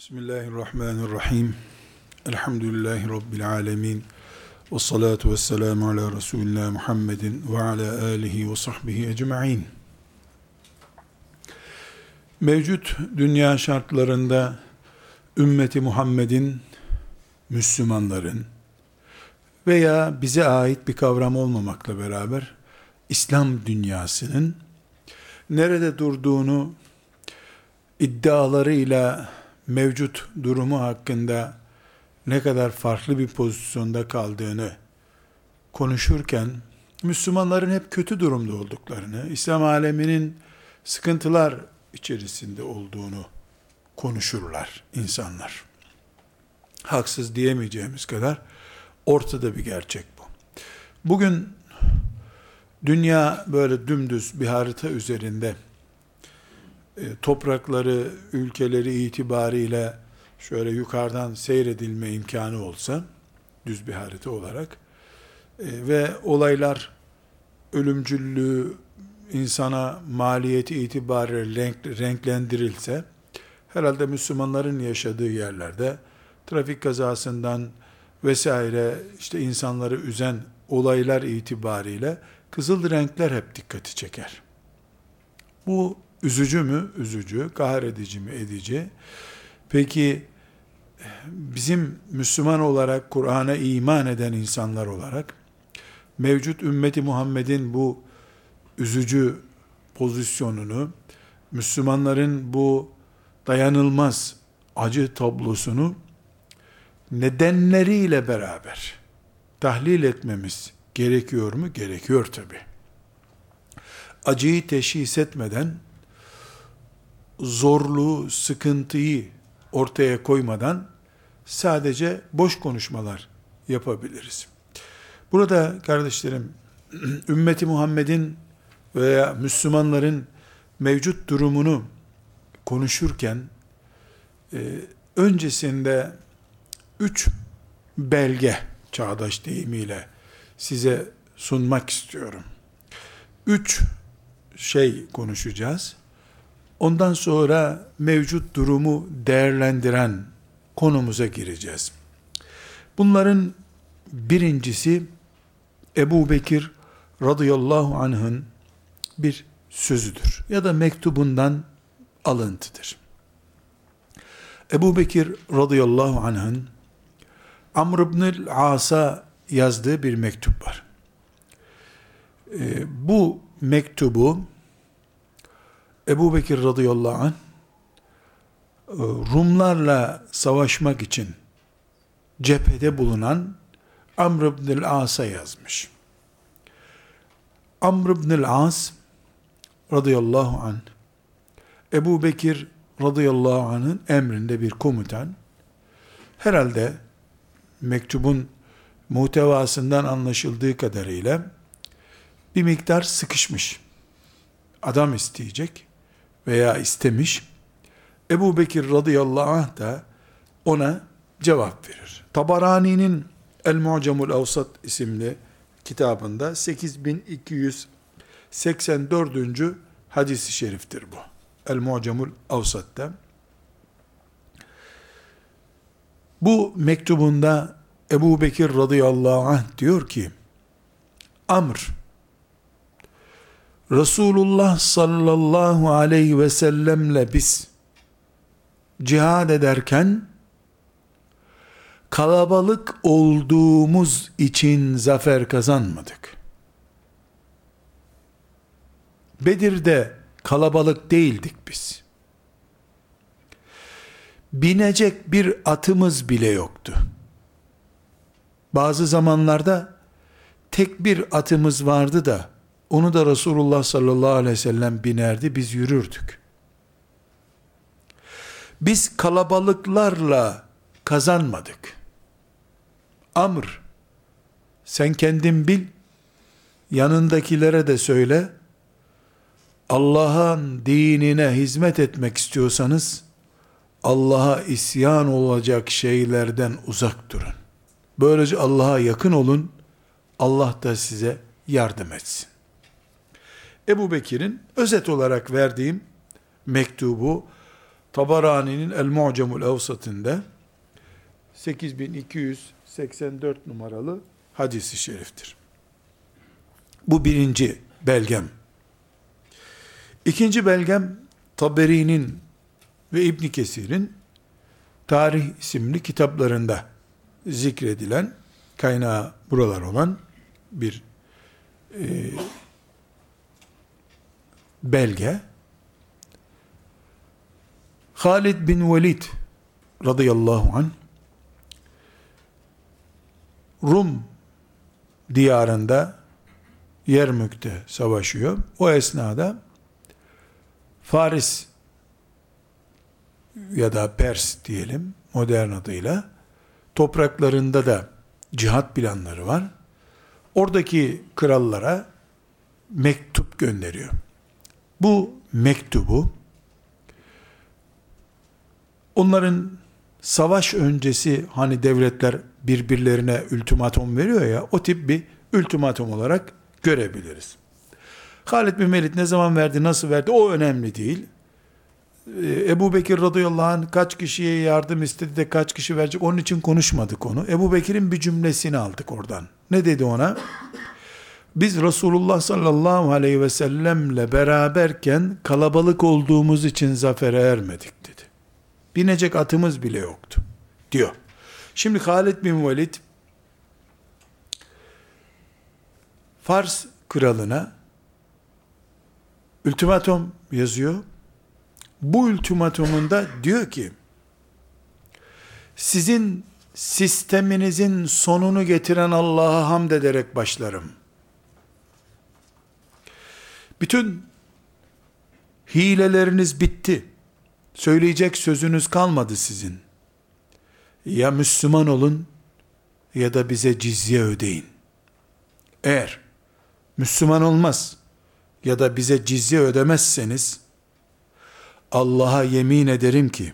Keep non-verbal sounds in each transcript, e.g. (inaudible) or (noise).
Bismillahirrahmanirrahim. Elhamdülillahi Rabbil alemin. Ve salatu ve selamu ala Resulullah Muhammedin ve ala alihi ve sahbihi ecma'in. Mevcut dünya şartlarında ümmeti Muhammed'in, Müslümanların veya bize ait bir kavram olmamakla beraber İslam dünyasının nerede durduğunu iddialarıyla mevcut durumu hakkında ne kadar farklı bir pozisyonda kaldığını konuşurken Müslümanların hep kötü durumda olduklarını, İslam aleminin sıkıntılar içerisinde olduğunu konuşurlar insanlar. Haksız diyemeyeceğimiz kadar ortada bir gerçek bu. Bugün dünya böyle dümdüz bir harita üzerinde toprakları, ülkeleri itibariyle şöyle yukarıdan seyredilme imkanı olsa, düz bir harita olarak, e, ve olaylar ölümcüllüğü insana maliyeti itibariyle renk, renklendirilse, herhalde Müslümanların yaşadığı yerlerde trafik kazasından vesaire işte insanları üzen olaylar itibariyle kızıl renkler hep dikkati çeker. Bu Üzücü mü? Üzücü. Kahredici mi? Edici. Peki bizim Müslüman olarak Kur'an'a iman eden insanlar olarak mevcut ümmeti Muhammed'in bu üzücü pozisyonunu Müslümanların bu dayanılmaz acı tablosunu nedenleriyle beraber tahlil etmemiz gerekiyor mu? Gerekiyor tabi. Acıyı teşhis etmeden zorluğu, sıkıntıyı ortaya koymadan sadece boş konuşmalar yapabiliriz. Burada kardeşlerim, (clears throat) ümmeti Muhammed'in veya Müslümanların mevcut durumunu konuşurken e, öncesinde üç belge çağdaş deyimiyle size sunmak istiyorum. Üç şey konuşacağız. Ondan sonra mevcut durumu değerlendiren konumuza gireceğiz. Bunların birincisi Ebu Bekir radıyallahu anh'ın bir sözüdür ya da mektubundan alıntıdır. Ebu Bekir radıyallahu anh'ın Amr ibn As'a yazdığı bir mektup var. Ee, bu mektubu Ebu Bekir radıyallahu anh e, Rumlarla savaşmak için cephede bulunan Amr ibn As'a yazmış. Amr ibn As radıyallahu anh Ebu Bekir radıyallahu anh'ın emrinde bir komutan herhalde mektubun muhtevasından anlaşıldığı kadarıyla bir miktar sıkışmış. Adam isteyecek veya istemiş. Ebu Bekir radıyallahu anh da ona cevap verir. Tabarani'nin El-Mu'camul Avsat isimli kitabında 8284. hadisi şeriftir bu. El-Mu'camul Avsat'ta. Bu mektubunda Ebu Bekir radıyallahu anh diyor ki, Amr, Resulullah sallallahu aleyhi ve sellemle biz cihad ederken kalabalık olduğumuz için zafer kazanmadık. Bedir'de kalabalık değildik biz. Binecek bir atımız bile yoktu. Bazı zamanlarda tek bir atımız vardı da onu da Resulullah sallallahu aleyhi ve sellem binerdi, biz yürürdük. Biz kalabalıklarla kazanmadık. Amr, sen kendin bil, yanındakilere de söyle, Allah'ın dinine hizmet etmek istiyorsanız, Allah'a isyan olacak şeylerden uzak durun. Böylece Allah'a yakın olun, Allah da size yardım etsin. Ebu Bekir'in özet olarak verdiğim mektubu Tabarani'nin El Mu'cemul Evsat'ında 8284 numaralı hadisi şeriftir. Bu birinci belgem. İkinci belgem Taberi'nin ve İbn Kesir'in Tarih isimli kitaplarında zikredilen kaynağı buralar olan bir e, belge. Halid bin Velid radıyallahu anh Rum diyarında Yermük'te savaşıyor. O esnada Faris ya da Pers diyelim modern adıyla topraklarında da cihat planları var. Oradaki krallara mektup gönderiyor. Bu mektubu onların savaş öncesi hani devletler birbirlerine ultimatum veriyor ya o tip bir ultimatum olarak görebiliriz. Halid bin Velid ne zaman verdi, nasıl verdi o önemli değil. Ee, Ebu Bekir radıyallahu anh kaç kişiye yardım istedi de kaç kişi verecek onun için konuşmadık onu. Ebu Bekir'in bir cümlesini aldık oradan. Ne dedi ona? Biz Resulullah sallallahu aleyhi ve sellemle beraberken kalabalık olduğumuz için zafere ermedik dedi. Binecek atımız bile yoktu diyor. Şimdi Halid bin Velid Fars kralına ultimatum yazıyor. Bu ultimatumunda diyor ki sizin sisteminizin sonunu getiren Allah'a hamd ederek başlarım. Bütün hileleriniz bitti. Söyleyecek sözünüz kalmadı sizin. Ya Müslüman olun ya da bize cizye ödeyin. Eğer Müslüman olmaz ya da bize cizye ödemezseniz Allah'a yemin ederim ki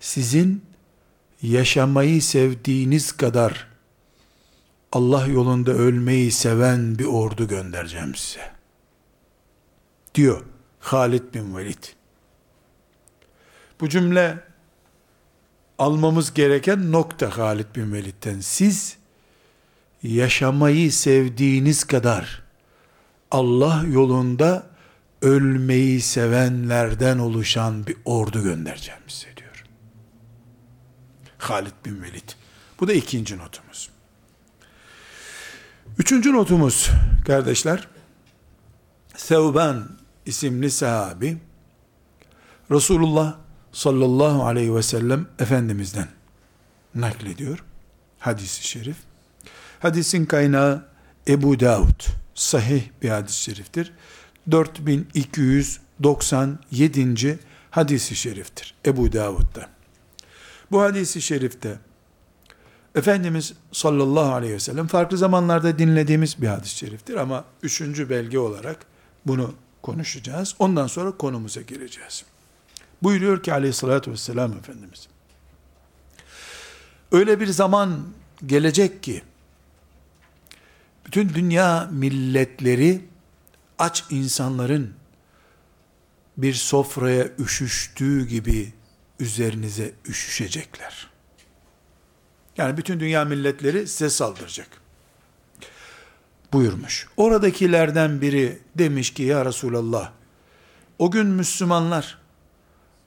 sizin yaşamayı sevdiğiniz kadar Allah yolunda ölmeyi seven bir ordu göndereceğim size. Diyor Halid bin Velid. Bu cümle almamız gereken nokta Halid bin Velid'den. Siz yaşamayı sevdiğiniz kadar Allah yolunda ölmeyi sevenlerden oluşan bir ordu göndereceğim size diyor. Halid bin Velid. Bu da ikinci notumuz. Üçüncü notumuz kardeşler, Sevban isimli sahabi, Resulullah sallallahu aleyhi ve sellem Efendimiz'den naklediyor. Hadisi şerif. Hadisin kaynağı Ebu Davud. Sahih bir hadis-i şeriftir. 4297. hadisi şeriftir. Ebu Davud'da. Bu hadisi şerifte Efendimiz sallallahu aleyhi ve sellem farklı zamanlarda dinlediğimiz bir hadis-i şeriftir ama üçüncü belge olarak bunu konuşacağız. Ondan sonra konumuza gireceğiz. Buyuruyor ki aleyhissalatü vesselam Efendimiz. Öyle bir zaman gelecek ki, bütün dünya milletleri aç insanların bir sofraya üşüştüğü gibi üzerinize üşüşecekler. Yani bütün dünya milletleri size saldıracak. Buyurmuş. Oradakilerden biri demiş ki ya Resulallah o gün Müslümanlar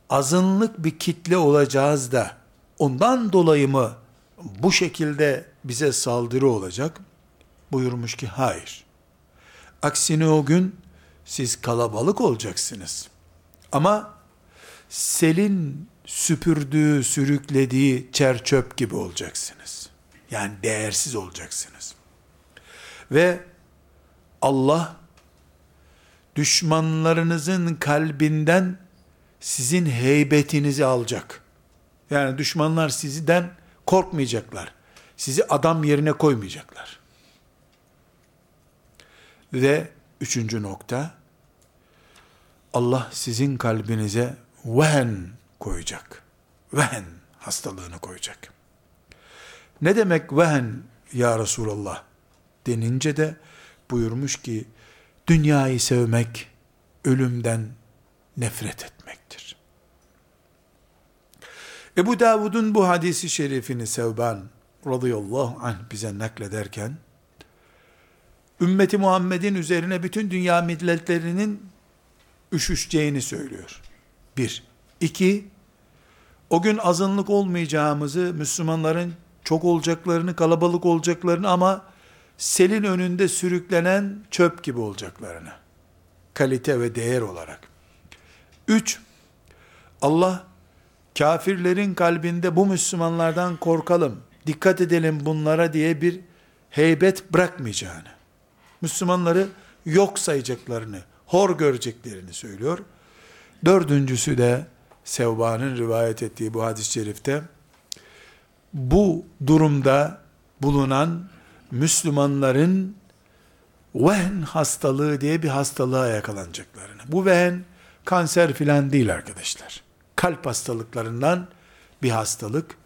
azınlık bir kitle olacağız da ondan dolayı mı bu şekilde bize saldırı olacak? Buyurmuş ki hayır. Aksine o gün siz kalabalık olacaksınız. Ama selin süpürdüğü, sürüklediği çer çöp gibi olacaksınız. Yani değersiz olacaksınız. Ve Allah düşmanlarınızın kalbinden sizin heybetinizi alacak. Yani düşmanlar sizden korkmayacaklar. Sizi adam yerine koymayacaklar. Ve üçüncü nokta, Allah sizin kalbinize vehen koyacak. Vehen hastalığını koyacak. Ne demek vehen ya Resulallah denince de buyurmuş ki dünyayı sevmek ölümden nefret etmektir. Ebu Davud'un bu hadisi şerifini Sevban radıyallahu anh bize naklederken, ümmeti Muhammed'in üzerine bütün dünya milletlerinin üşüşeceğini söylüyor. Bir. İki, o gün azınlık olmayacağımızı, Müslümanların çok olacaklarını, kalabalık olacaklarını ama selin önünde sürüklenen çöp gibi olacaklarını. Kalite ve değer olarak. Üç, Allah kafirlerin kalbinde bu Müslümanlardan korkalım, dikkat edelim bunlara diye bir heybet bırakmayacağını, Müslümanları yok sayacaklarını, hor göreceklerini söylüyor. Dördüncüsü de Sevba'nın rivayet ettiği bu hadis-i şerifte bu durumda bulunan Müslümanların vehn hastalığı diye bir hastalığa yakalanacaklarını. Bu vehn kanser filan değil arkadaşlar. Kalp hastalıklarından bir hastalık.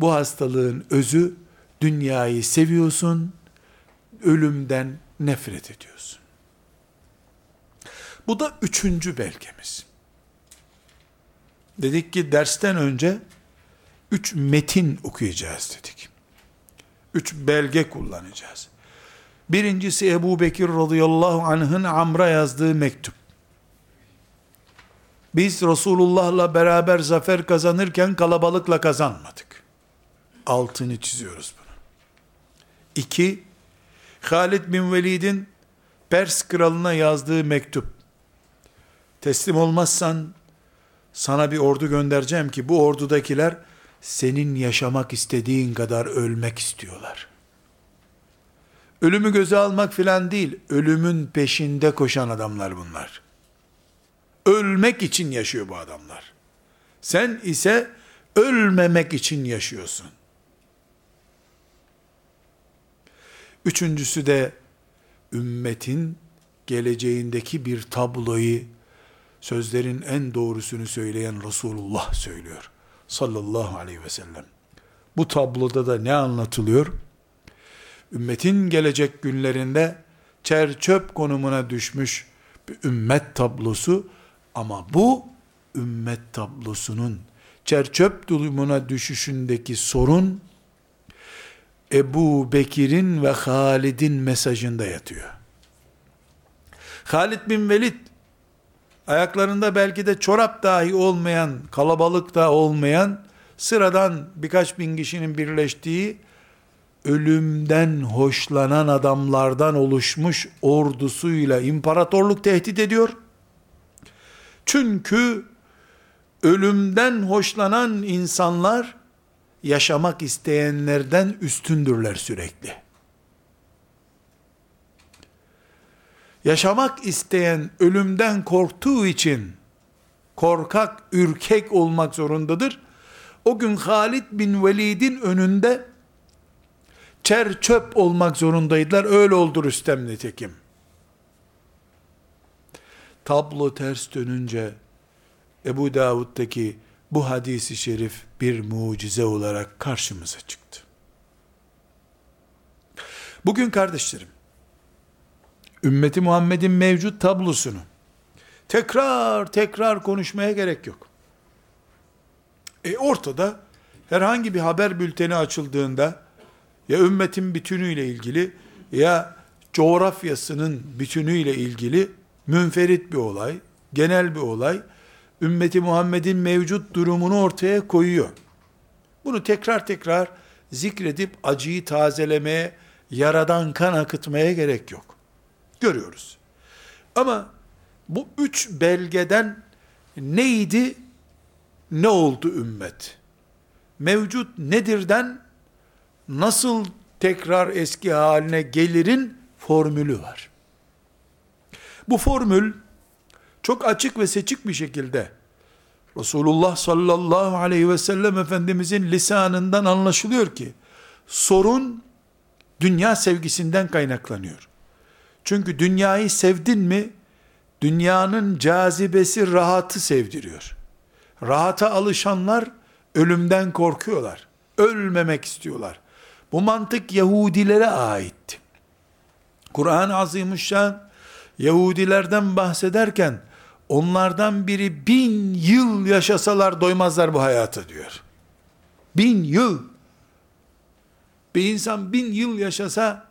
Bu hastalığın özü dünyayı seviyorsun, ölümden nefret ediyorsun. Bu da üçüncü belgemiz. Dedik ki dersten önce üç metin okuyacağız dedik. Üç belge kullanacağız. Birincisi Ebu Bekir radıyallahu anh'ın Amr'a yazdığı mektup. Biz Resulullah'la beraber zafer kazanırken kalabalıkla kazanmadık. Altını çiziyoruz bunu. İki, Halid bin Velid'in Pers kralına yazdığı mektup. Teslim olmazsan sana bir ordu göndereceğim ki bu ordudakiler senin yaşamak istediğin kadar ölmek istiyorlar. Ölümü göze almak filan değil, ölümün peşinde koşan adamlar bunlar. Ölmek için yaşıyor bu adamlar. Sen ise ölmemek için yaşıyorsun. Üçüncüsü de ümmetin geleceğindeki bir tabloyu sözlerin en doğrusunu söyleyen Resulullah söylüyor. Sallallahu aleyhi ve sellem. Bu tabloda da ne anlatılıyor? Ümmetin gelecek günlerinde çer çöp konumuna düşmüş bir ümmet tablosu ama bu ümmet tablosunun çer çöp durumuna düşüşündeki sorun Ebu Bekir'in ve Halid'in mesajında yatıyor. Halid bin Velid ayaklarında belki de çorap dahi olmayan, kalabalık da olmayan, sıradan birkaç bin kişinin birleştiği, ölümden hoşlanan adamlardan oluşmuş ordusuyla imparatorluk tehdit ediyor. Çünkü ölümden hoşlanan insanlar, yaşamak isteyenlerden üstündürler sürekli. Yaşamak isteyen ölümden korktuğu için korkak, ürkek olmak zorundadır. O gün Halid bin Velid'in önünde çer çöp olmak zorundaydılar. Öyle oldu Rüstem nitekim. Tablo ters dönünce Ebu Davud'daki bu hadisi şerif bir mucize olarak karşımıza çıktı. Bugün kardeşlerim, ümmeti Muhammed'in mevcut tablosunu tekrar tekrar konuşmaya gerek yok. E ortada herhangi bir haber bülteni açıldığında ya ümmetin bütünüyle ilgili ya coğrafyasının bütünüyle ilgili münferit bir olay, genel bir olay, ümmeti Muhammed'in mevcut durumunu ortaya koyuyor. Bunu tekrar tekrar zikredip acıyı tazelemeye, yaradan kan akıtmaya gerek yok görüyoruz. Ama bu üç belgeden neydi, ne oldu ümmet? Mevcut nedirden nasıl tekrar eski haline gelirin formülü var. Bu formül çok açık ve seçik bir şekilde Resulullah sallallahu aleyhi ve sellem Efendimizin lisanından anlaşılıyor ki sorun dünya sevgisinden kaynaklanıyor. Çünkü dünyayı sevdin mi, dünyanın cazibesi rahatı sevdiriyor. Rahata alışanlar ölümden korkuyorlar. Ölmemek istiyorlar. Bu mantık Yahudilere aitti. Kur'an-ı Azimüşşan Yahudilerden bahsederken onlardan biri bin yıl yaşasalar doymazlar bu hayata diyor. Bin yıl. Bir insan bin yıl yaşasa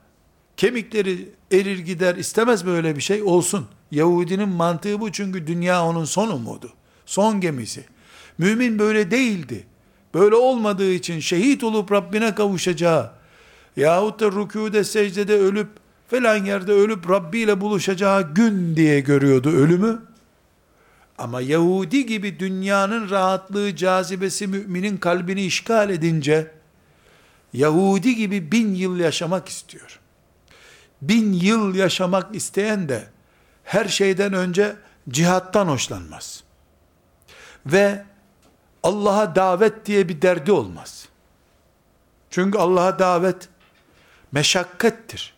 kemikleri erir gider istemez böyle bir şey olsun. Yahudinin mantığı bu çünkü dünya onun son umudu. Son gemisi. Mümin böyle değildi. Böyle olmadığı için şehit olup Rabbine kavuşacağı yahut da rükûde secdede ölüp falan yerde ölüp Rabbi ile buluşacağı gün diye görüyordu ölümü. Ama Yahudi gibi dünyanın rahatlığı, cazibesi müminin kalbini işgal edince, Yahudi gibi bin yıl yaşamak istiyor. Bin yıl yaşamak isteyen de, her şeyden önce cihattan hoşlanmaz. Ve Allah'a davet diye bir derdi olmaz. Çünkü Allah'a davet meşakkattir.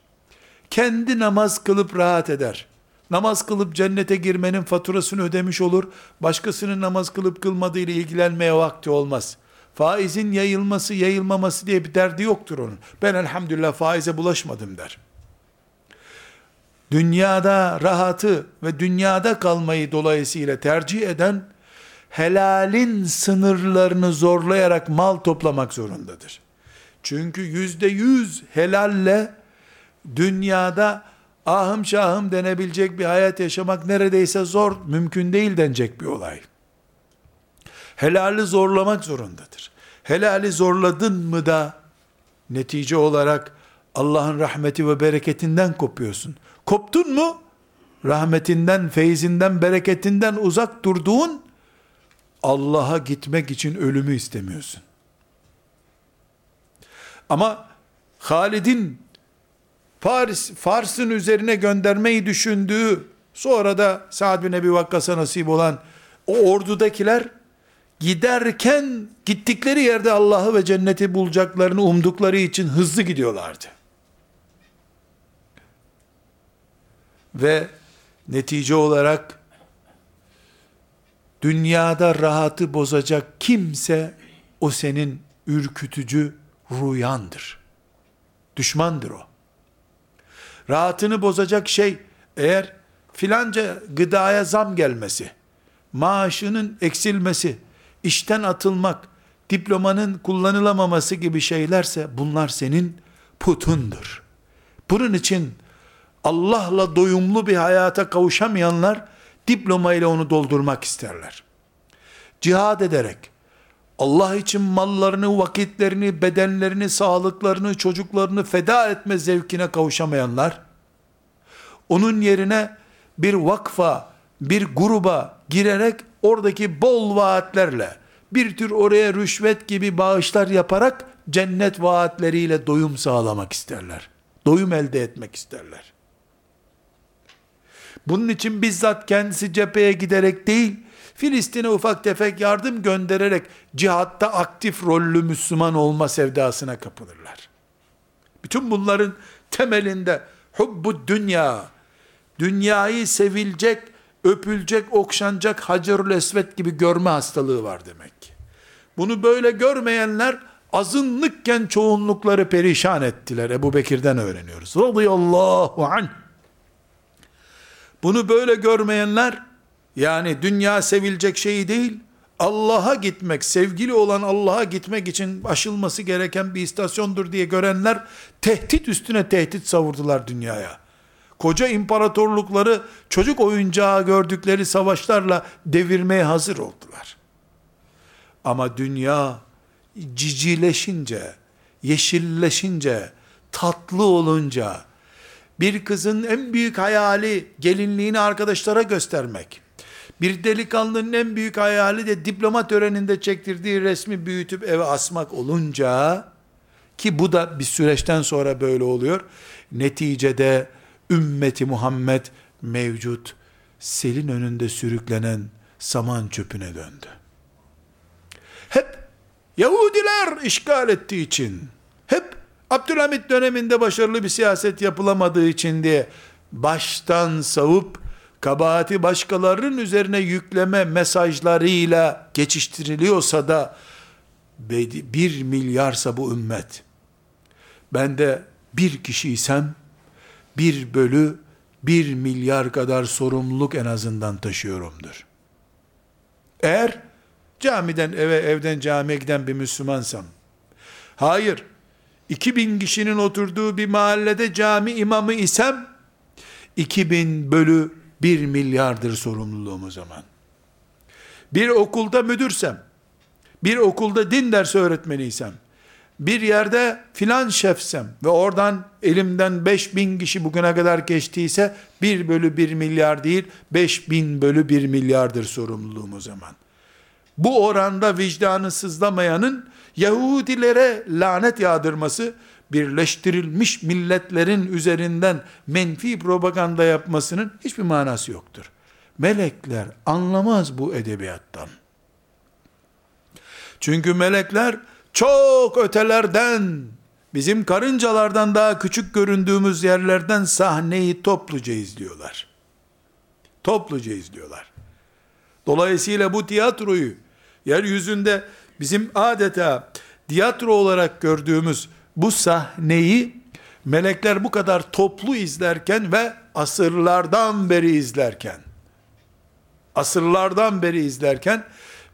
Kendi namaz kılıp rahat eder. Namaz kılıp cennete girmenin faturasını ödemiş olur. Başkasının namaz kılıp kılmadığı ile ilgilenmeye vakti olmaz. Faizin yayılması, yayılmaması diye bir derdi yoktur onun. Ben elhamdülillah faize bulaşmadım der. Dünyada rahatı ve dünyada kalmayı dolayısıyla tercih eden, helalin sınırlarını zorlayarak mal toplamak zorundadır. Çünkü yüzde yüz helalle dünyada ahım şahım denebilecek bir hayat yaşamak neredeyse zor, mümkün değil denecek bir olay. Helali zorlamak zorundadır. Helali zorladın mı da netice olarak Allah'ın rahmeti ve bereketinden kopuyorsun. Koptun mu? Rahmetinden, feyzinden, bereketinden uzak durduğun Allah'a gitmek için ölümü istemiyorsun. Ama Halid'in Paris, Fars'ın üzerine göndermeyi düşündüğü, sonra da Sa'd bin Ebi Vakkas'a nasip olan o ordudakiler, giderken gittikleri yerde Allah'ı ve cenneti bulacaklarını umdukları için hızlı gidiyorlardı. Ve netice olarak dünyada rahatı bozacak kimse o senin ürkütücü rüyandır. Düşmandır o. Rahatını bozacak şey eğer filanca gıdaya zam gelmesi, maaşının eksilmesi, işten atılmak, diplomanın kullanılamaması gibi şeylerse bunlar senin putundur. Bunun için Allah'la doyumlu bir hayata kavuşamayanlar diploma ile onu doldurmak isterler. Cihad ederek Allah için mallarını, vakitlerini, bedenlerini, sağlıklarını, çocuklarını feda etme zevkine kavuşamayanlar, onun yerine bir vakfa, bir gruba girerek oradaki bol vaatlerle, bir tür oraya rüşvet gibi bağışlar yaparak cennet vaatleriyle doyum sağlamak isterler. Doyum elde etmek isterler. Bunun için bizzat kendisi cepheye giderek değil, Filistin'e ufak tefek yardım göndererek cihatta aktif rollü Müslüman olma sevdasına kapılırlar. Bütün bunların temelinde hubbu dünya, dünyayı sevilecek, öpülecek, okşanacak Hacerül Esvet gibi görme hastalığı var demek ki. Bunu böyle görmeyenler azınlıkken çoğunlukları perişan ettiler. Ebu Bekir'den öğreniyoruz. Radıyallahu anh. Bunu böyle görmeyenler yani dünya sevilecek şey değil, Allah'a gitmek, sevgili olan Allah'a gitmek için aşılması gereken bir istasyondur diye görenler tehdit üstüne tehdit savurdular dünyaya. Koca imparatorlukları çocuk oyuncağı gördükleri savaşlarla devirmeye hazır oldular. Ama dünya cicileşince, yeşilleşince, tatlı olunca, bir kızın en büyük hayali gelinliğini arkadaşlara göstermek. Bir delikanlının en büyük hayali de diploma töreninde çektirdiği resmi büyütüp eve asmak olunca ki bu da bir süreçten sonra böyle oluyor. Neticede ümmeti Muhammed mevcut selin önünde sürüklenen saman çöpüne döndü. Hep Yahudiler işgal ettiği için, hep Abdülhamit döneminde başarılı bir siyaset yapılamadığı için diye baştan savup kabahati başkalarının üzerine yükleme mesajlarıyla geçiştiriliyorsa da bir milyarsa bu ümmet ben de bir kişiysem bir bölü bir milyar kadar sorumluluk en azından taşıyorumdur. Eğer camiden eve evden camiye giden bir Müslümansam Hayır. 2000 kişinin oturduğu bir mahallede cami imamı isem 2000 bölü 1 milyardır sorumluluğum o zaman. Bir okulda müdürsem, bir okulda din dersi öğretmeniysem, bir yerde filan şefsem ve oradan elimden 5000 kişi bugüne kadar geçtiyse 1 bölü 1 milyar değil 5000 bölü 1 milyardır sorumluluğum o zaman. Bu oranda vicdanı sızlamayanın Yahudilere lanet yağdırması, birleştirilmiş milletlerin üzerinden menfi propaganda yapmasının hiçbir manası yoktur. Melekler anlamaz bu edebiyattan. Çünkü melekler çok ötelerden, bizim karıncalardan daha küçük göründüğümüz yerlerden sahneyi topluca izliyorlar. Topluca izliyorlar. Dolayısıyla bu tiyatroyu yeryüzünde bizim adeta tiyatro olarak gördüğümüz bu sahneyi melekler bu kadar toplu izlerken ve asırlardan beri izlerken asırlardan beri izlerken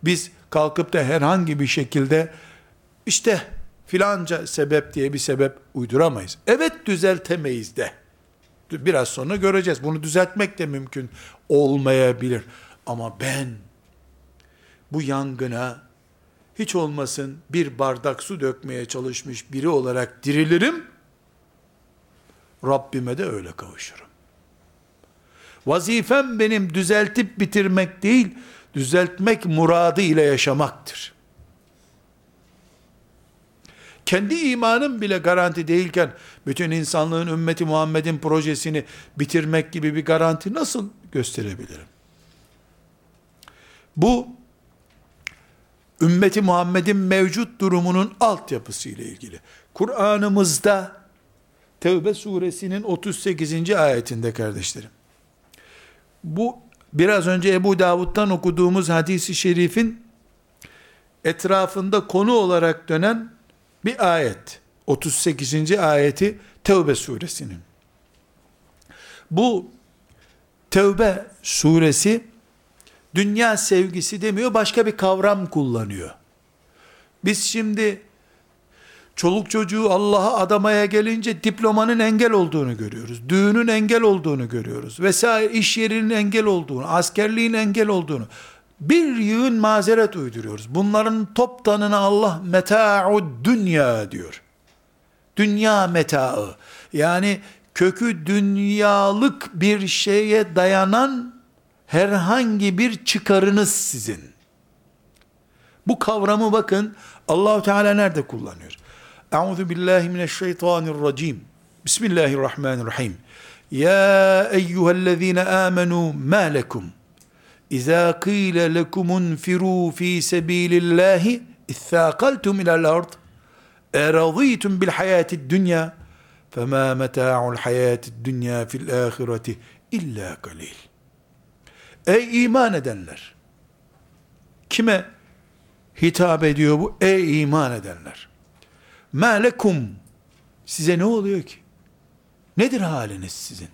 biz kalkıp da herhangi bir şekilde işte filanca sebep diye bir sebep uyduramayız. Evet düzeltemeyiz de. Biraz sonra göreceğiz. Bunu düzeltmek de mümkün olmayabilir. Ama ben bu yangına hiç olmasın bir bardak su dökmeye çalışmış biri olarak dirilirim. Rabbime de öyle kavuşurum. Vazifem benim düzeltip bitirmek değil, düzeltmek muradı ile yaşamaktır. Kendi imanım bile garanti değilken, bütün insanlığın ümmeti Muhammed'in projesini bitirmek gibi bir garanti nasıl gösterebilirim? Bu, ümmeti Muhammed'in mevcut durumunun altyapısı ile ilgili. Kur'an'ımızda, Tevbe suresinin 38. ayetinde kardeşlerim, bu biraz önce Ebu Davud'dan okuduğumuz hadisi şerifin etrafında konu olarak dönen bir ayet. 38. ayeti Tevbe suresinin. Bu Tevbe suresi dünya sevgisi demiyor, başka bir kavram kullanıyor. Biz şimdi çoluk çocuğu Allah'a adamaya gelince diplomanın engel olduğunu görüyoruz. Düğünün engel olduğunu görüyoruz. Vesaire iş yerinin engel olduğunu, askerliğin engel olduğunu. Bir yığın mazeret uyduruyoruz. Bunların toptanına Allah meta'u dünya diyor. Dünya metaı. Yani kökü dünyalık bir şeye dayanan herhangi bir çıkarınız sizin. Bu kavramı bakın Allahu Teala nerede kullanıyor? Euzu billahi mineşşeytanirracim. Bismillahirrahmanirrahim. Ya eyyühellezine amenu ma lekum İza kıyle lekumun firu fi sebilillahi ithaqaltum ila'l ard eraditum bil hayatid dunya fema meta'ul hayatid dunya fil ahireti illa qalil. Ey iman edenler! Kime hitap ediyor bu? Ey iman edenler! Melekum size ne oluyor ki? Nedir haliniz sizin?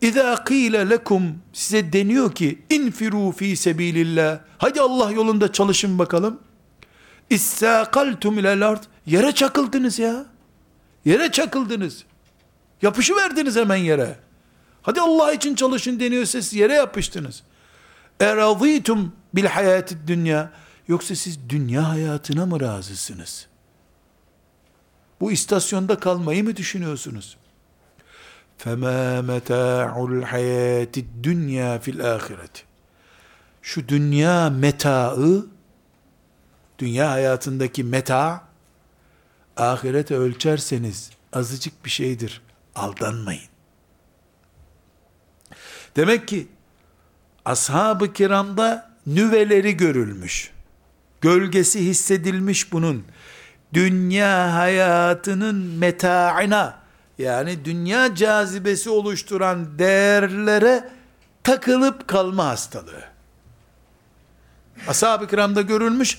İza qîle lekum size deniyor ki infiru fi sebilillah. Hadi Allah yolunda çalışın bakalım. İstâkaltum ilel ard. Yere çakıldınız ya. Yere çakıldınız. Yapışı verdiniz hemen yere. Hadi Allah için çalışın deniyorsa siz yere yapıştınız. Eradîtum bil hayatid dünya. Yoksa siz dünya hayatına mı razısınız? Bu istasyonda kalmayı mı düşünüyorsunuz? فَمَا مَتَاعُ الْحَيَاتِ الدُّنْيَا فِي الْآخِرَةِ Şu dünya metaı, dünya hayatındaki meta, ahirete ölçerseniz azıcık bir şeydir. Aldanmayın. Demek ki ashab-ı kiramda nüveleri görülmüş. Gölgesi hissedilmiş bunun dünya hayatının metaına yani dünya cazibesi oluşturan değerlere takılıp kalma hastalığı. Ashab-ı kiramda görülmüş,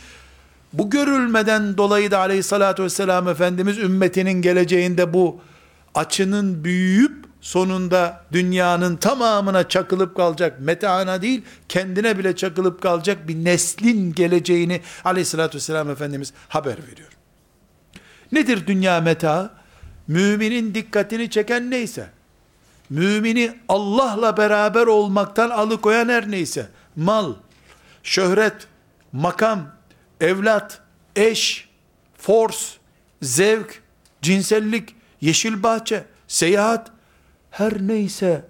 bu görülmeden dolayı da aleyhissalatü vesselam Efendimiz ümmetinin geleceğinde bu açının büyüyüp sonunda dünyanın tamamına çakılıp kalacak, metaana değil, kendine bile çakılıp kalacak bir neslin geleceğini aleyhissalatü vesselam Efendimiz haber veriyor. Nedir dünya meta? Müminin dikkatini çeken neyse, mümini Allah'la beraber olmaktan alıkoyan her neyse, mal, şöhret, makam, evlat, eş, force, zevk, cinsellik, yeşil bahçe, seyahat, her neyse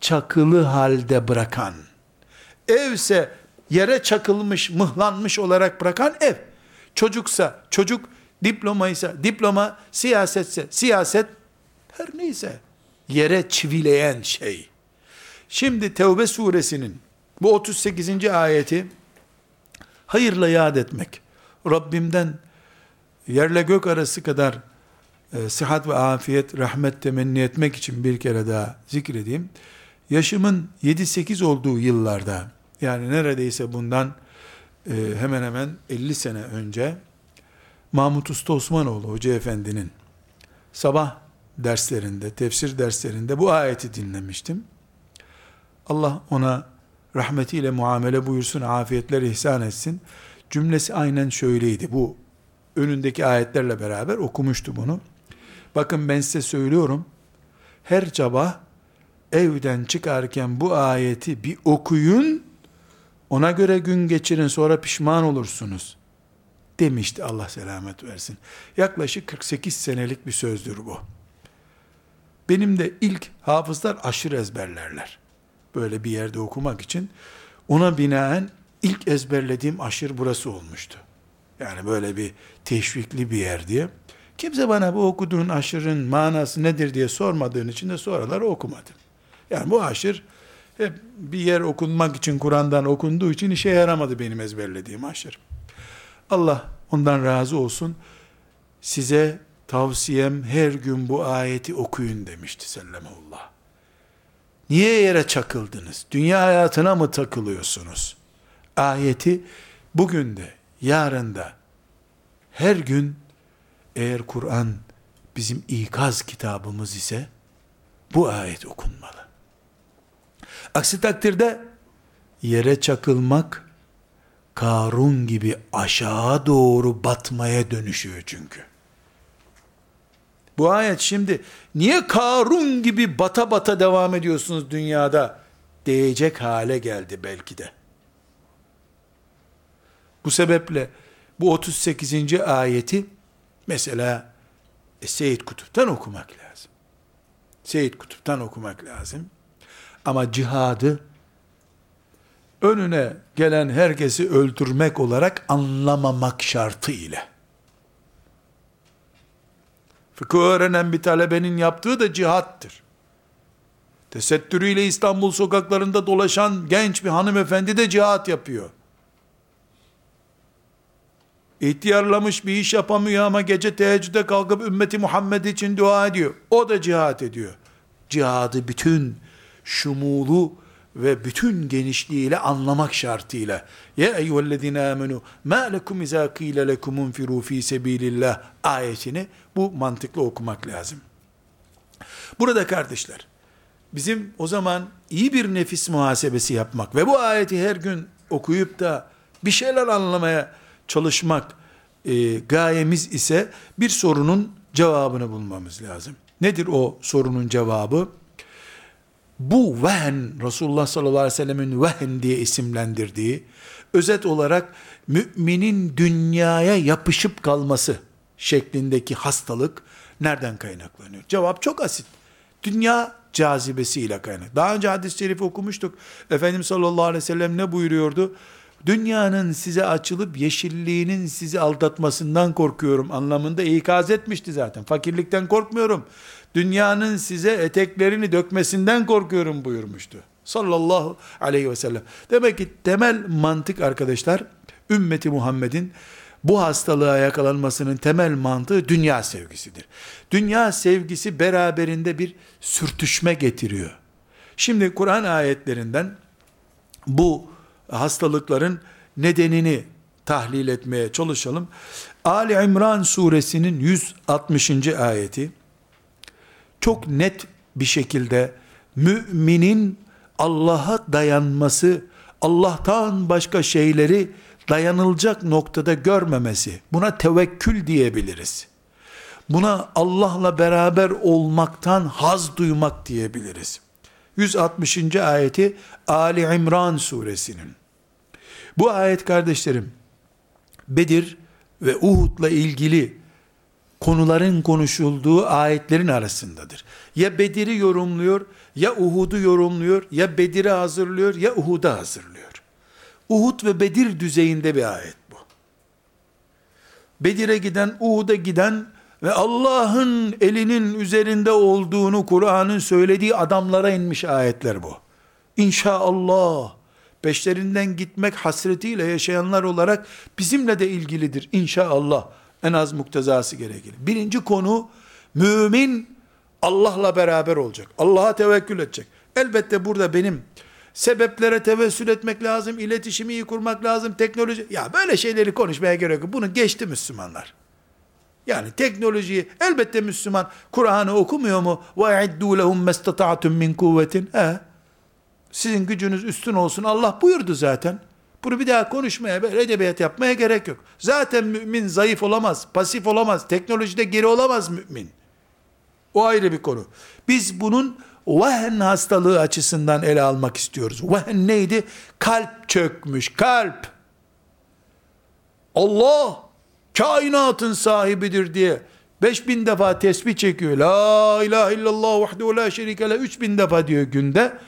çakılı halde bırakan, evse yere çakılmış, mıhlanmış olarak bırakan ev, çocuksa çocuk, diplomaysa diploma, siyasetse siyaset, her neyse yere çivileyen şey. Şimdi Tevbe suresinin bu 38. ayeti hayırla yad etmek, Rabbimden yerle gök arası kadar e, sıhhat ve afiyet, rahmet temenni etmek için bir kere daha zikredeyim. Yaşımın 7-8 olduğu yıllarda, yani neredeyse bundan e, hemen hemen 50 sene önce, Mahmut Usta Osmanoğlu Hoca Efendi'nin sabah derslerinde, tefsir derslerinde bu ayeti dinlemiştim. Allah ona rahmetiyle muamele buyursun, afiyetler ihsan etsin. Cümlesi aynen şöyleydi. Bu önündeki ayetlerle beraber okumuştu bunu. Bakın ben size söylüyorum. Her sabah evden çıkarken bu ayeti bir okuyun. Ona göre gün geçirin sonra pişman olursunuz. Demişti Allah selamet versin. Yaklaşık 48 senelik bir sözdür bu. Benim de ilk hafızlar aşırı ezberlerler. Böyle bir yerde okumak için. Ona binaen ilk ezberlediğim aşır burası olmuştu. Yani böyle bir teşvikli bir yer diye. Kimse bana bu okuduğun aşırın manası nedir diye sormadığın için de sonraları okumadım. Yani bu aşır hep bir yer okunmak için Kur'an'dan okunduğu için işe yaramadı benim ezberlediğim aşır. Allah ondan razı olsun. Size tavsiyem her gün bu ayeti okuyun demişti sellemullah. Niye yere çakıldınız? Dünya hayatına mı takılıyorsunuz? Ayeti bugün de, yarın da, her gün eğer Kur'an bizim ikaz kitabımız ise bu ayet okunmalı. Aksi takdirde yere çakılmak Karun gibi aşağı doğru batmaya dönüşüyor çünkü. Bu ayet şimdi niye Karun gibi bata bata devam ediyorsunuz dünyada diyecek hale geldi belki de. Bu sebeple bu 38. ayeti mesela e, Seyyid Kutup'tan okumak lazım. Seyyid Kutup'tan okumak lazım. Ama cihadı önüne gelen herkesi öldürmek olarak anlamamak şartı ile. Fıkıh öğrenen bir talebenin yaptığı da cihattır. Tesettürüyle İstanbul sokaklarında dolaşan genç bir hanımefendi de cihat yapıyor. İhtiyarlamış bir iş yapamıyor ama gece teheccüde kalkıp ümmeti Muhammed için dua ediyor. O da cihat ediyor. Cihadı bütün şumulu ve bütün genişliğiyle anlamak şartıyla. Ya eyyühellezine amenu ma lekum izâ kîle lekum unfirû fî sebîlillah ayetini bu mantıklı okumak lazım. Burada kardeşler, bizim o zaman iyi bir nefis muhasebesi yapmak ve bu ayeti her gün okuyup da bir şeyler anlamaya çalışmak e, gayemiz ise bir sorunun cevabını bulmamız lazım. Nedir o sorunun cevabı? Bu vehen, Resulullah sallallahu aleyhi ve sellemin vehen diye isimlendirdiği, özet olarak müminin dünyaya yapışıp kalması şeklindeki hastalık nereden kaynaklanıyor? Cevap çok asit. Dünya cazibesiyle kaynak. Daha önce hadis-i şerif okumuştuk. Efendimiz sallallahu aleyhi ve sellem ne buyuruyordu? Dünyanın size açılıp yeşilliğinin sizi aldatmasından korkuyorum anlamında ikaz etmişti zaten. Fakirlikten korkmuyorum. Dünyanın size eteklerini dökmesinden korkuyorum buyurmuştu. Sallallahu aleyhi ve sellem. Demek ki temel mantık arkadaşlar, ümmeti Muhammed'in bu hastalığa yakalanmasının temel mantığı dünya sevgisidir. Dünya sevgisi beraberinde bir sürtüşme getiriyor. Şimdi Kur'an ayetlerinden bu hastalıkların nedenini tahlil etmeye çalışalım. Ali İmran suresinin 160. ayeti çok net bir şekilde müminin Allah'a dayanması, Allah'tan başka şeyleri dayanılacak noktada görmemesi, buna tevekkül diyebiliriz. Buna Allah'la beraber olmaktan haz duymak diyebiliriz. 160. ayeti Ali İmran suresinin. Bu ayet kardeşlerim, Bedir ve Uhud'la ilgili konuların konuşulduğu ayetlerin arasındadır. Ya Bedir'i yorumluyor, ya Uhud'u yorumluyor, ya Bedir'i hazırlıyor, ya Uhud'u hazırlıyor. Uhud ve Bedir düzeyinde bir ayet bu. Bedir'e giden, Uhud'a giden ve Allah'ın elinin üzerinde olduğunu Kur'an'ın söylediği adamlara inmiş ayetler bu. İnşallah peşlerinden gitmek hasretiyle yaşayanlar olarak bizimle de ilgilidir inşallah. En az muktezası gerekir. Birinci konu mümin Allah'la beraber olacak. Allah'a tevekkül edecek. Elbette burada benim sebeplere tevessül etmek lazım, iletişimi iyi kurmak lazım, teknoloji. Ya böyle şeyleri konuşmaya gerek yok. Bunu geçti Müslümanlar. Yani teknolojiyi elbette Müslüman Kur'an'ı okumuyor mu? İddu lehum mestata'tum min kuvvetin. He. Sizin gücünüz üstün olsun. Allah buyurdu zaten. Bunu bir daha konuşmaya, edebiyat yapmaya gerek yok. Zaten mümin zayıf olamaz, pasif olamaz, teknolojide geri olamaz mümin. O ayrı bir konu. Biz bunun vehn hastalığı açısından ele almak istiyoruz. Vehn neydi? Kalp çökmüş, kalp. Allah kainatın sahibidir diye 5000 defa tesbih çekiyor. La ilahe illallah vahdehu la şerike le 3000 defa diyor günde.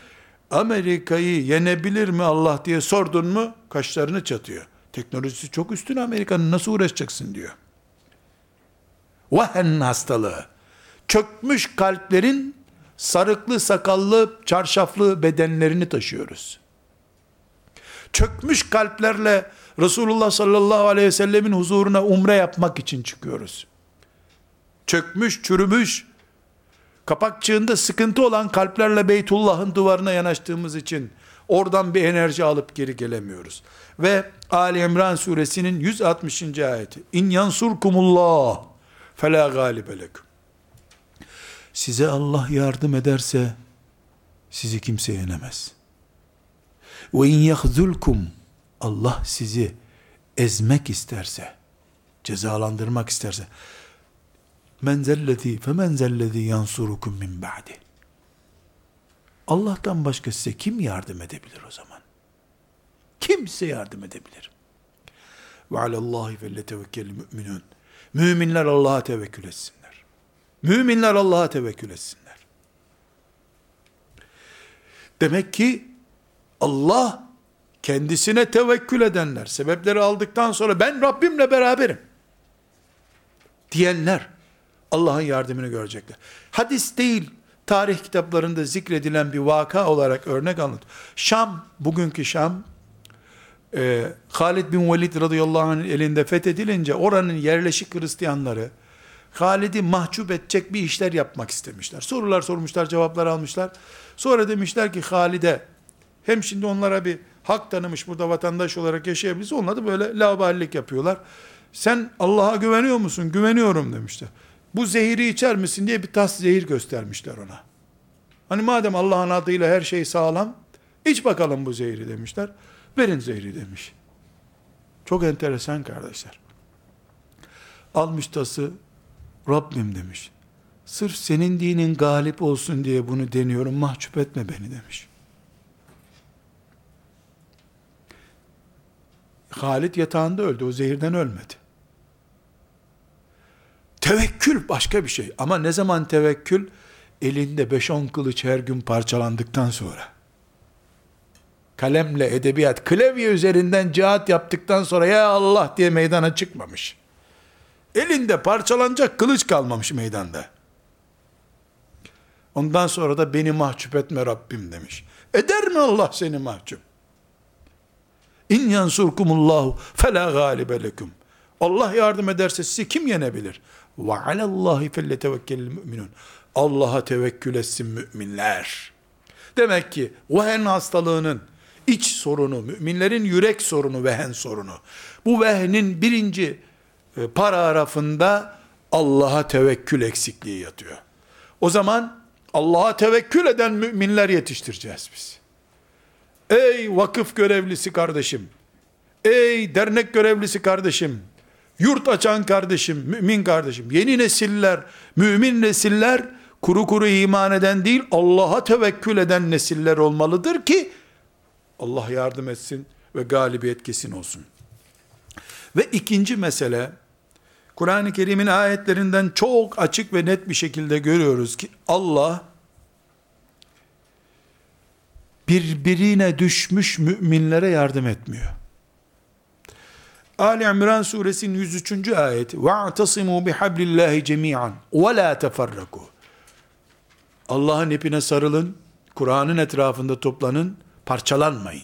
Amerika'yı yenebilir mi Allah diye sordun mu kaşlarını çatıyor. Teknolojisi çok üstün Amerika'nın nasıl uğraşacaksın diyor. Vahen hastalığı. Çökmüş kalplerin sarıklı, sakallı, çarşaflı bedenlerini taşıyoruz. Çökmüş kalplerle Resulullah sallallahu aleyhi ve sellemin huzuruna umre yapmak için çıkıyoruz. Çökmüş, çürümüş, kapakçığında sıkıntı olan kalplerle Beytullah'ın duvarına yanaştığımız için oradan bir enerji alıp geri gelemiyoruz. Ve Ali İmran suresinin 160. ayeti. İn yansurkumullah fela galibe. Size Allah yardım ederse sizi kimse yenemez. Ve in yahzulkum Allah sizi ezmek isterse, cezalandırmak isterse, men zellezi fe men zellezi yansurukum min ba'di. Allah'tan başka size kim yardım edebilir o zaman? Kimse yardım edebilir. Ve alallahi felletevekkel müminun. Müminler Allah'a tevekkül etsinler. Müminler Allah'a tevekkül etsinler. Demek ki Allah kendisine tevekkül edenler, sebepleri aldıktan sonra ben Rabbimle beraberim diyenler Allah'ın yardımını görecekler. Hadis değil, tarih kitaplarında zikredilen bir vaka olarak örnek anlat. Şam, bugünkü Şam, e, Halid bin Velid radıyallahu anh'ın elinde fethedilince oranın yerleşik Hristiyanları, Halid'i mahcup edecek bir işler yapmak istemişler. Sorular sormuşlar, cevaplar almışlar. Sonra demişler ki Halid'e, hem şimdi onlara bir hak tanımış burada vatandaş olarak yaşayabiliriz. Onunla da böyle laballik yapıyorlar. Sen Allah'a güveniyor musun? Güveniyorum demişler. Bu zehiri içer misin diye bir tas zehir göstermişler ona. Hani madem Allah'ın adıyla her şey sağlam, iç bakalım bu zehri demişler. Verin zehri demiş. Çok enteresan kardeşler. Almış tası, Rabbim demiş. Sırf senin dinin galip olsun diye bunu deniyorum, mahcup etme beni demiş. Halit yatağında öldü. O zehirden ölmedi. Tevekkül başka bir şey. Ama ne zaman tevekkül? Elinde 5-10 kılıç her gün parçalandıktan sonra. Kalemle edebiyat, klavye üzerinden cihat yaptıktan sonra ya Allah diye meydana çıkmamış. Elinde parçalanacak kılıç kalmamış meydanda. Ondan sonra da beni mahcup etme Rabbim demiş. Eder mi Allah seni mahcup? İn yansurkumullahu fela galibe lekum. Allah yardım ederse sizi kim yenebilir? Ve alallahi felletevekkelil müminun. Allah'a tevekkül etsin müminler. Demek ki vehen hastalığının iç sorunu, müminlerin yürek sorunu, vehen sorunu. Bu vehnin birinci e, paragrafında Allah'a tevekkül eksikliği yatıyor. O zaman Allah'a tevekkül eden müminler yetiştireceğiz biz. Ey vakıf görevlisi kardeşim, ey dernek görevlisi kardeşim, yurt açan kardeşim, mümin kardeşim, yeni nesiller, mümin nesiller kuru kuru iman eden değil, Allah'a tevekkül eden nesiller olmalıdır ki Allah yardım etsin ve galibiyet kesin olsun. Ve ikinci mesele, Kur'an-ı Kerim'in ayetlerinden çok açık ve net bir şekilde görüyoruz ki Allah birbirine düşmüş müminlere yardım etmiyor. Ali İmran suresinin 103. ayeti وَاَعْتَصِمُوا بِحَبْلِ اللّٰهِ جَمِيعًا وَلَا تَفَرَّكُوا Allah'ın ipine sarılın, Kur'an'ın etrafında toplanın, parçalanmayın.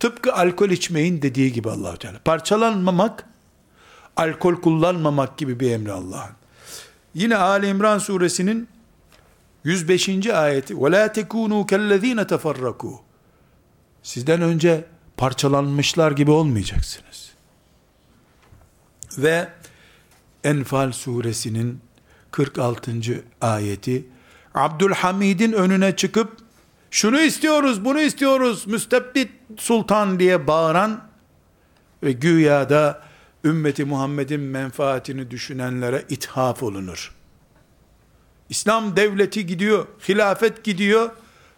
Tıpkı alkol içmeyin dediği gibi Allahu Teala. Parçalanmamak, alkol kullanmamak gibi bir emri Allah'ın. Yine Ali İmran suresinin 105. ayeti ve la tekunu kellezine. Sizden önce parçalanmışlar gibi olmayacaksınız. Ve Enfal suresinin 46. ayeti Abdülhamid'in önüne çıkıp şunu istiyoruz, bunu istiyoruz, müstebbit sultan diye bağıran ve güya da ümmeti Muhammed'in menfaatini düşünenlere ithaf olunur. İslam devleti gidiyor, hilafet gidiyor,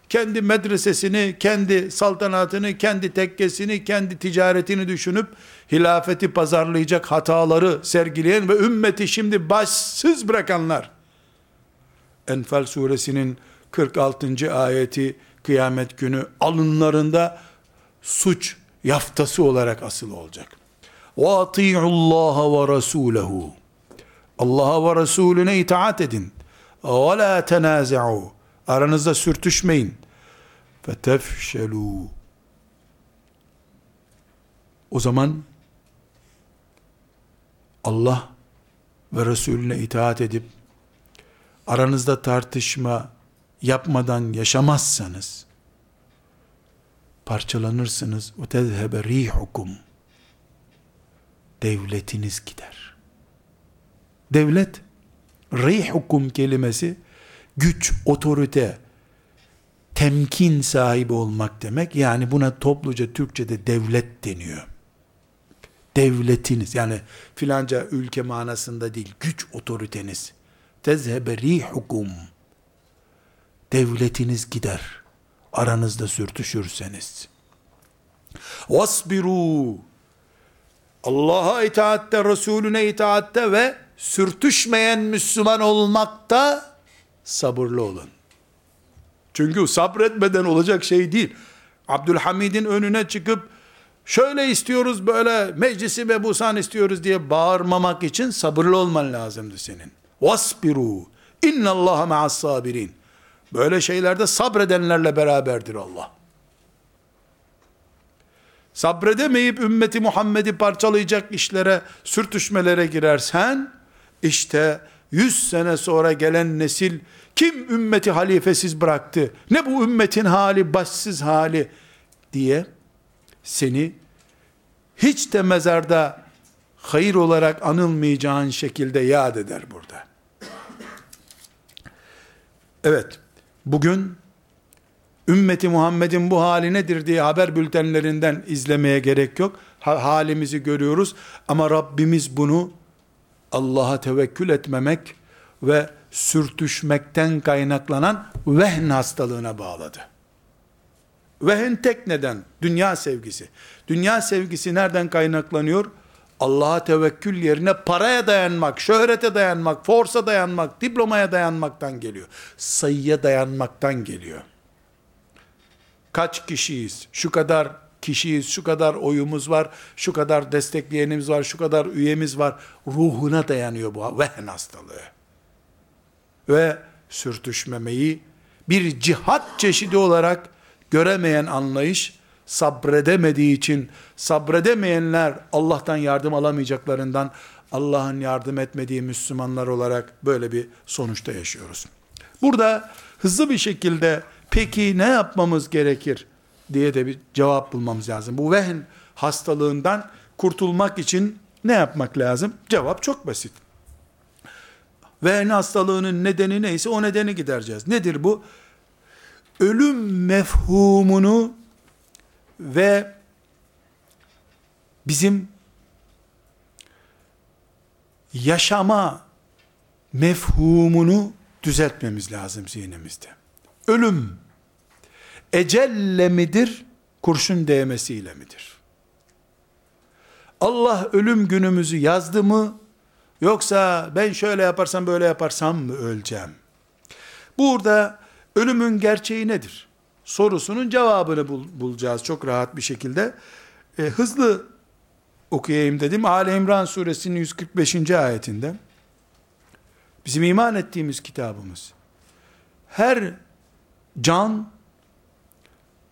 kendi medresesini, kendi saltanatını, kendi tekkesini, kendi ticaretini düşünüp hilafeti pazarlayacak hataları sergileyen ve ümmeti şimdi başsız bırakanlar. Enfal suresinin 46. ayeti kıyamet günü alınlarında suç yaftası olarak asıl olacak. وَاطِيعُ اللّٰهَ وَرَسُولَهُ Allah'a ve Resulüne itaat edin. Ve la. Aranızda sürtüşmeyin. Fetefşelu. O zaman Allah ve Resulüne itaat edip aranızda tartışma yapmadan yaşamazsanız parçalanırsınız. Ve tezhebe rihukum. Devletiniz gider. Devlet rihukum kelimesi güç, otorite, temkin sahibi olmak demek. Yani buna topluca Türkçe'de devlet deniyor. Devletiniz yani filanca ülke manasında değil, güç otoriteniz. Tezhebe rihukum. Devletiniz gider. Aranızda sürtüşürseniz. Vasbiru. Allah'a itaatte, Resulüne itaatte ve sürtüşmeyen Müslüman olmakta sabırlı olun. Çünkü sabretmeden olacak şey değil. Abdülhamid'in önüne çıkıp şöyle istiyoruz böyle meclisi ve busan istiyoruz diye bağırmamak için sabırlı olman lazımdı senin. Vasbiru. İnna Allaha ma'as sabirin. Böyle şeylerde sabredenlerle beraberdir Allah. Sabredemeyip ümmeti Muhammed'i parçalayacak işlere, sürtüşmelere girersen, işte 100 sene sonra gelen nesil kim ümmeti halifesiz bıraktı? Ne bu ümmetin hali, başsız hali diye seni hiç de mezarda hayır olarak anılmayacağın şekilde yad eder burada. Evet, bugün ümmeti Muhammed'in bu hali nedir diye haber bültenlerinden izlemeye gerek yok. halimizi görüyoruz ama Rabbimiz bunu Allah'a tevekkül etmemek ve sürtüşmekten kaynaklanan vehn hastalığına bağladı. Vehn tek neden? Dünya sevgisi. Dünya sevgisi nereden kaynaklanıyor? Allah'a tevekkül yerine paraya dayanmak, şöhrete dayanmak, forsa dayanmak, diplomaya dayanmaktan geliyor. Sayıya dayanmaktan geliyor. Kaç kişiyiz? Şu kadar kişiyiz, şu kadar oyumuz var, şu kadar destekleyenimiz var, şu kadar üyemiz var. Ruhuna dayanıyor bu vehn hastalığı. Ve sürtüşmemeyi bir cihat çeşidi olarak göremeyen anlayış, sabredemediği için, sabredemeyenler Allah'tan yardım alamayacaklarından, Allah'ın yardım etmediği Müslümanlar olarak böyle bir sonuçta yaşıyoruz. Burada hızlı bir şekilde peki ne yapmamız gerekir diye de bir cevap bulmamız lazım. Bu vehn hastalığından kurtulmak için ne yapmak lazım? Cevap çok basit. Vehn hastalığının nedeni neyse o nedeni gidereceğiz. Nedir bu? Ölüm mefhumunu ve bizim yaşama mefhumunu düzeltmemiz lazım zihnimizde. Ölüm ecelle midir, kurşun değmesiyle midir? Allah ölüm günümüzü yazdı mı, yoksa ben şöyle yaparsam böyle yaparsam mı öleceğim? Burada ölümün gerçeği nedir? Sorusunun cevabını bul, bulacağız çok rahat bir şekilde. E, hızlı okuyayım dedim. Ali İmran suresinin 145. ayetinde bizim iman ettiğimiz kitabımız her can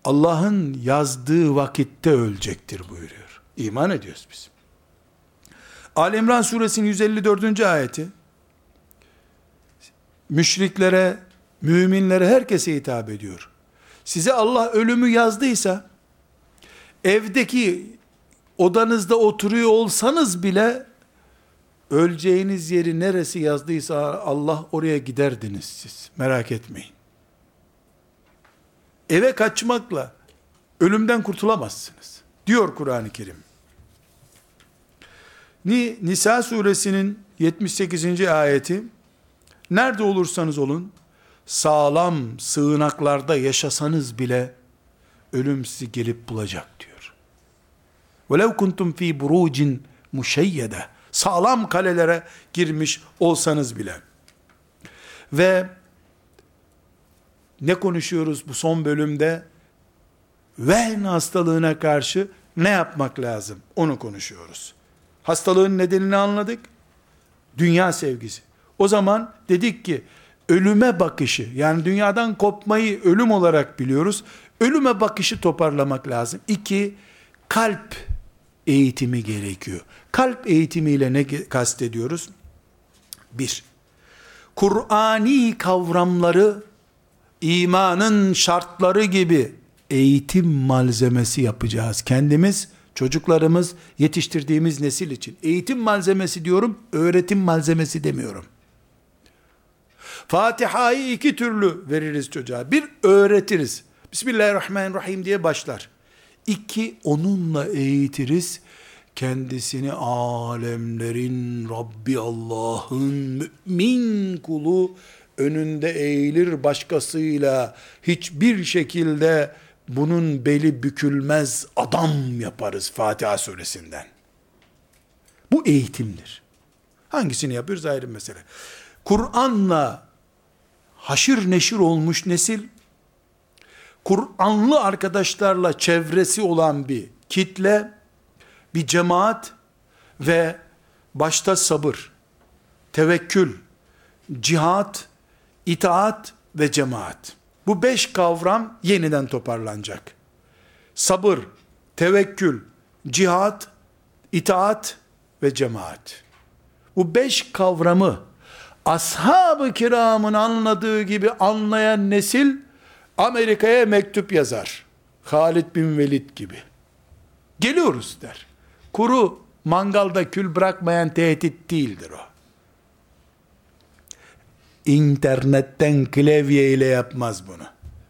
Allah'ın yazdığı vakitte ölecektir buyuruyor. İman ediyoruz biz. Ali İmran suresinin 154. ayeti müşriklere, müminlere, herkese hitap ediyor. Size Allah ölümü yazdıysa evdeki odanızda oturuyor olsanız bile öleceğiniz yeri neresi yazdıysa Allah oraya giderdiniz siz. Merak etmeyin eve kaçmakla ölümden kurtulamazsınız. Diyor Kur'an-ı Kerim. Nisa suresinin 78. ayeti Nerede olursanız olun sağlam sığınaklarda yaşasanız bile ölüm sizi gelip bulacak diyor. Velev kuntum fi burucin muşeyyede sağlam kalelere girmiş olsanız bile ve ne konuşuyoruz bu son bölümde? Vehn hastalığına karşı ne yapmak lazım? Onu konuşuyoruz. Hastalığın nedenini anladık. Dünya sevgisi. O zaman dedik ki ölüme bakışı yani dünyadan kopmayı ölüm olarak biliyoruz. Ölüme bakışı toparlamak lazım. İki, kalp eğitimi gerekiyor. Kalp eğitimiyle ne kastediyoruz? Bir, Kur'ani kavramları imanın şartları gibi eğitim malzemesi yapacağız. Kendimiz, çocuklarımız, yetiştirdiğimiz nesil için. Eğitim malzemesi diyorum, öğretim malzemesi demiyorum. Fatiha'yı iki türlü veririz çocuğa. Bir öğretiriz. Bismillahirrahmanirrahim diye başlar. İki onunla eğitiriz. Kendisini alemlerin Rabbi Allah'ın mümin kulu önünde eğilir başkasıyla hiçbir şekilde bunun beli bükülmez adam yaparız Fatiha suresinden. Bu eğitimdir. Hangisini yapıyoruz ayrı mesele. Kur'an'la haşır neşir olmuş nesil, Kur'anlı arkadaşlarla çevresi olan bir kitle, bir cemaat ve başta sabır, tevekkül, cihat, itaat ve cemaat. Bu beş kavram yeniden toparlanacak. Sabır, tevekkül, cihat, itaat ve cemaat. Bu beş kavramı ashab-ı kiramın anladığı gibi anlayan nesil Amerika'ya mektup yazar. Halid bin Velid gibi. Geliyoruz der. Kuru mangalda kül bırakmayan tehdit değildir o. İnternetten klavye ile yapmaz bunu.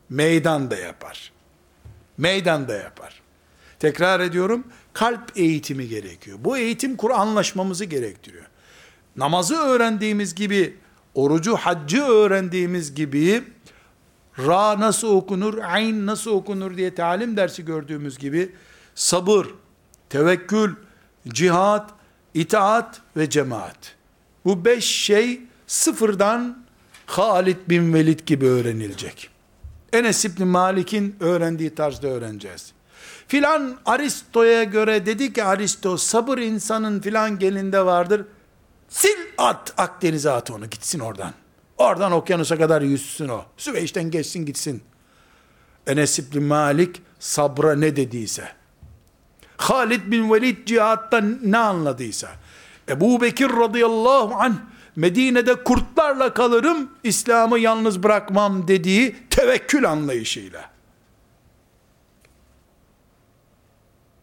Meydanda yapar. Meydanda yapar. Tekrar ediyorum, kalp eğitimi gerekiyor. Bu eğitim Kur'anlaşmamızı gerektiriyor namazı öğrendiğimiz gibi, orucu, haccı öğrendiğimiz gibi, ra nasıl okunur, ayn nasıl okunur diye talim dersi gördüğümüz gibi, sabır, tevekkül, cihat, itaat ve cemaat. Bu beş şey sıfırdan Halid bin Velid gibi öğrenilecek. Enes İbni Malik'in öğrendiği tarzda öğreneceğiz. Filan Aristo'ya göre dedi ki Aristo sabır insanın filan gelinde vardır. Sil at Akdeniz'e at onu gitsin oradan. Oradan okyanusa kadar yüzsün o. Süveyş'ten geçsin gitsin. Enes İbni Malik sabra ne dediyse. Halid bin Velid cihatta ne anladıysa. Ebu Bekir radıyallahu anh Medine'de kurtlarla kalırım, İslam'ı yalnız bırakmam dediği tevekkül anlayışıyla.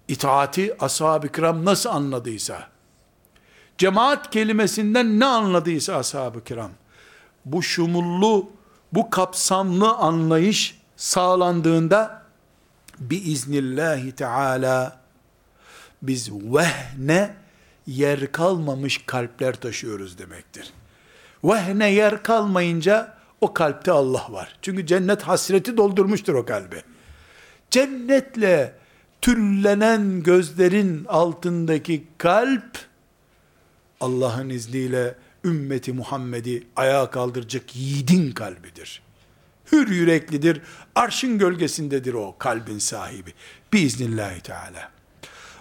İtaati ashab-ı kiram nasıl anladıysa, cemaat kelimesinden ne anladıysa ashab-ı kiram, bu şumullu, bu kapsamlı anlayış sağlandığında, biiznillahi teala, biz vehne yer kalmamış kalpler taşıyoruz demektir. Vehne yer kalmayınca o kalpte Allah var. Çünkü cennet hasreti doldurmuştur o kalbi. Cennetle tüllenen gözlerin altındaki kalp Allah'ın izniyle ümmeti Muhammed'i ayağa kaldıracak yiğidin kalbidir. Hür yüreklidir. Arşın gölgesindedir o kalbin sahibi. Biiznillahü Teala.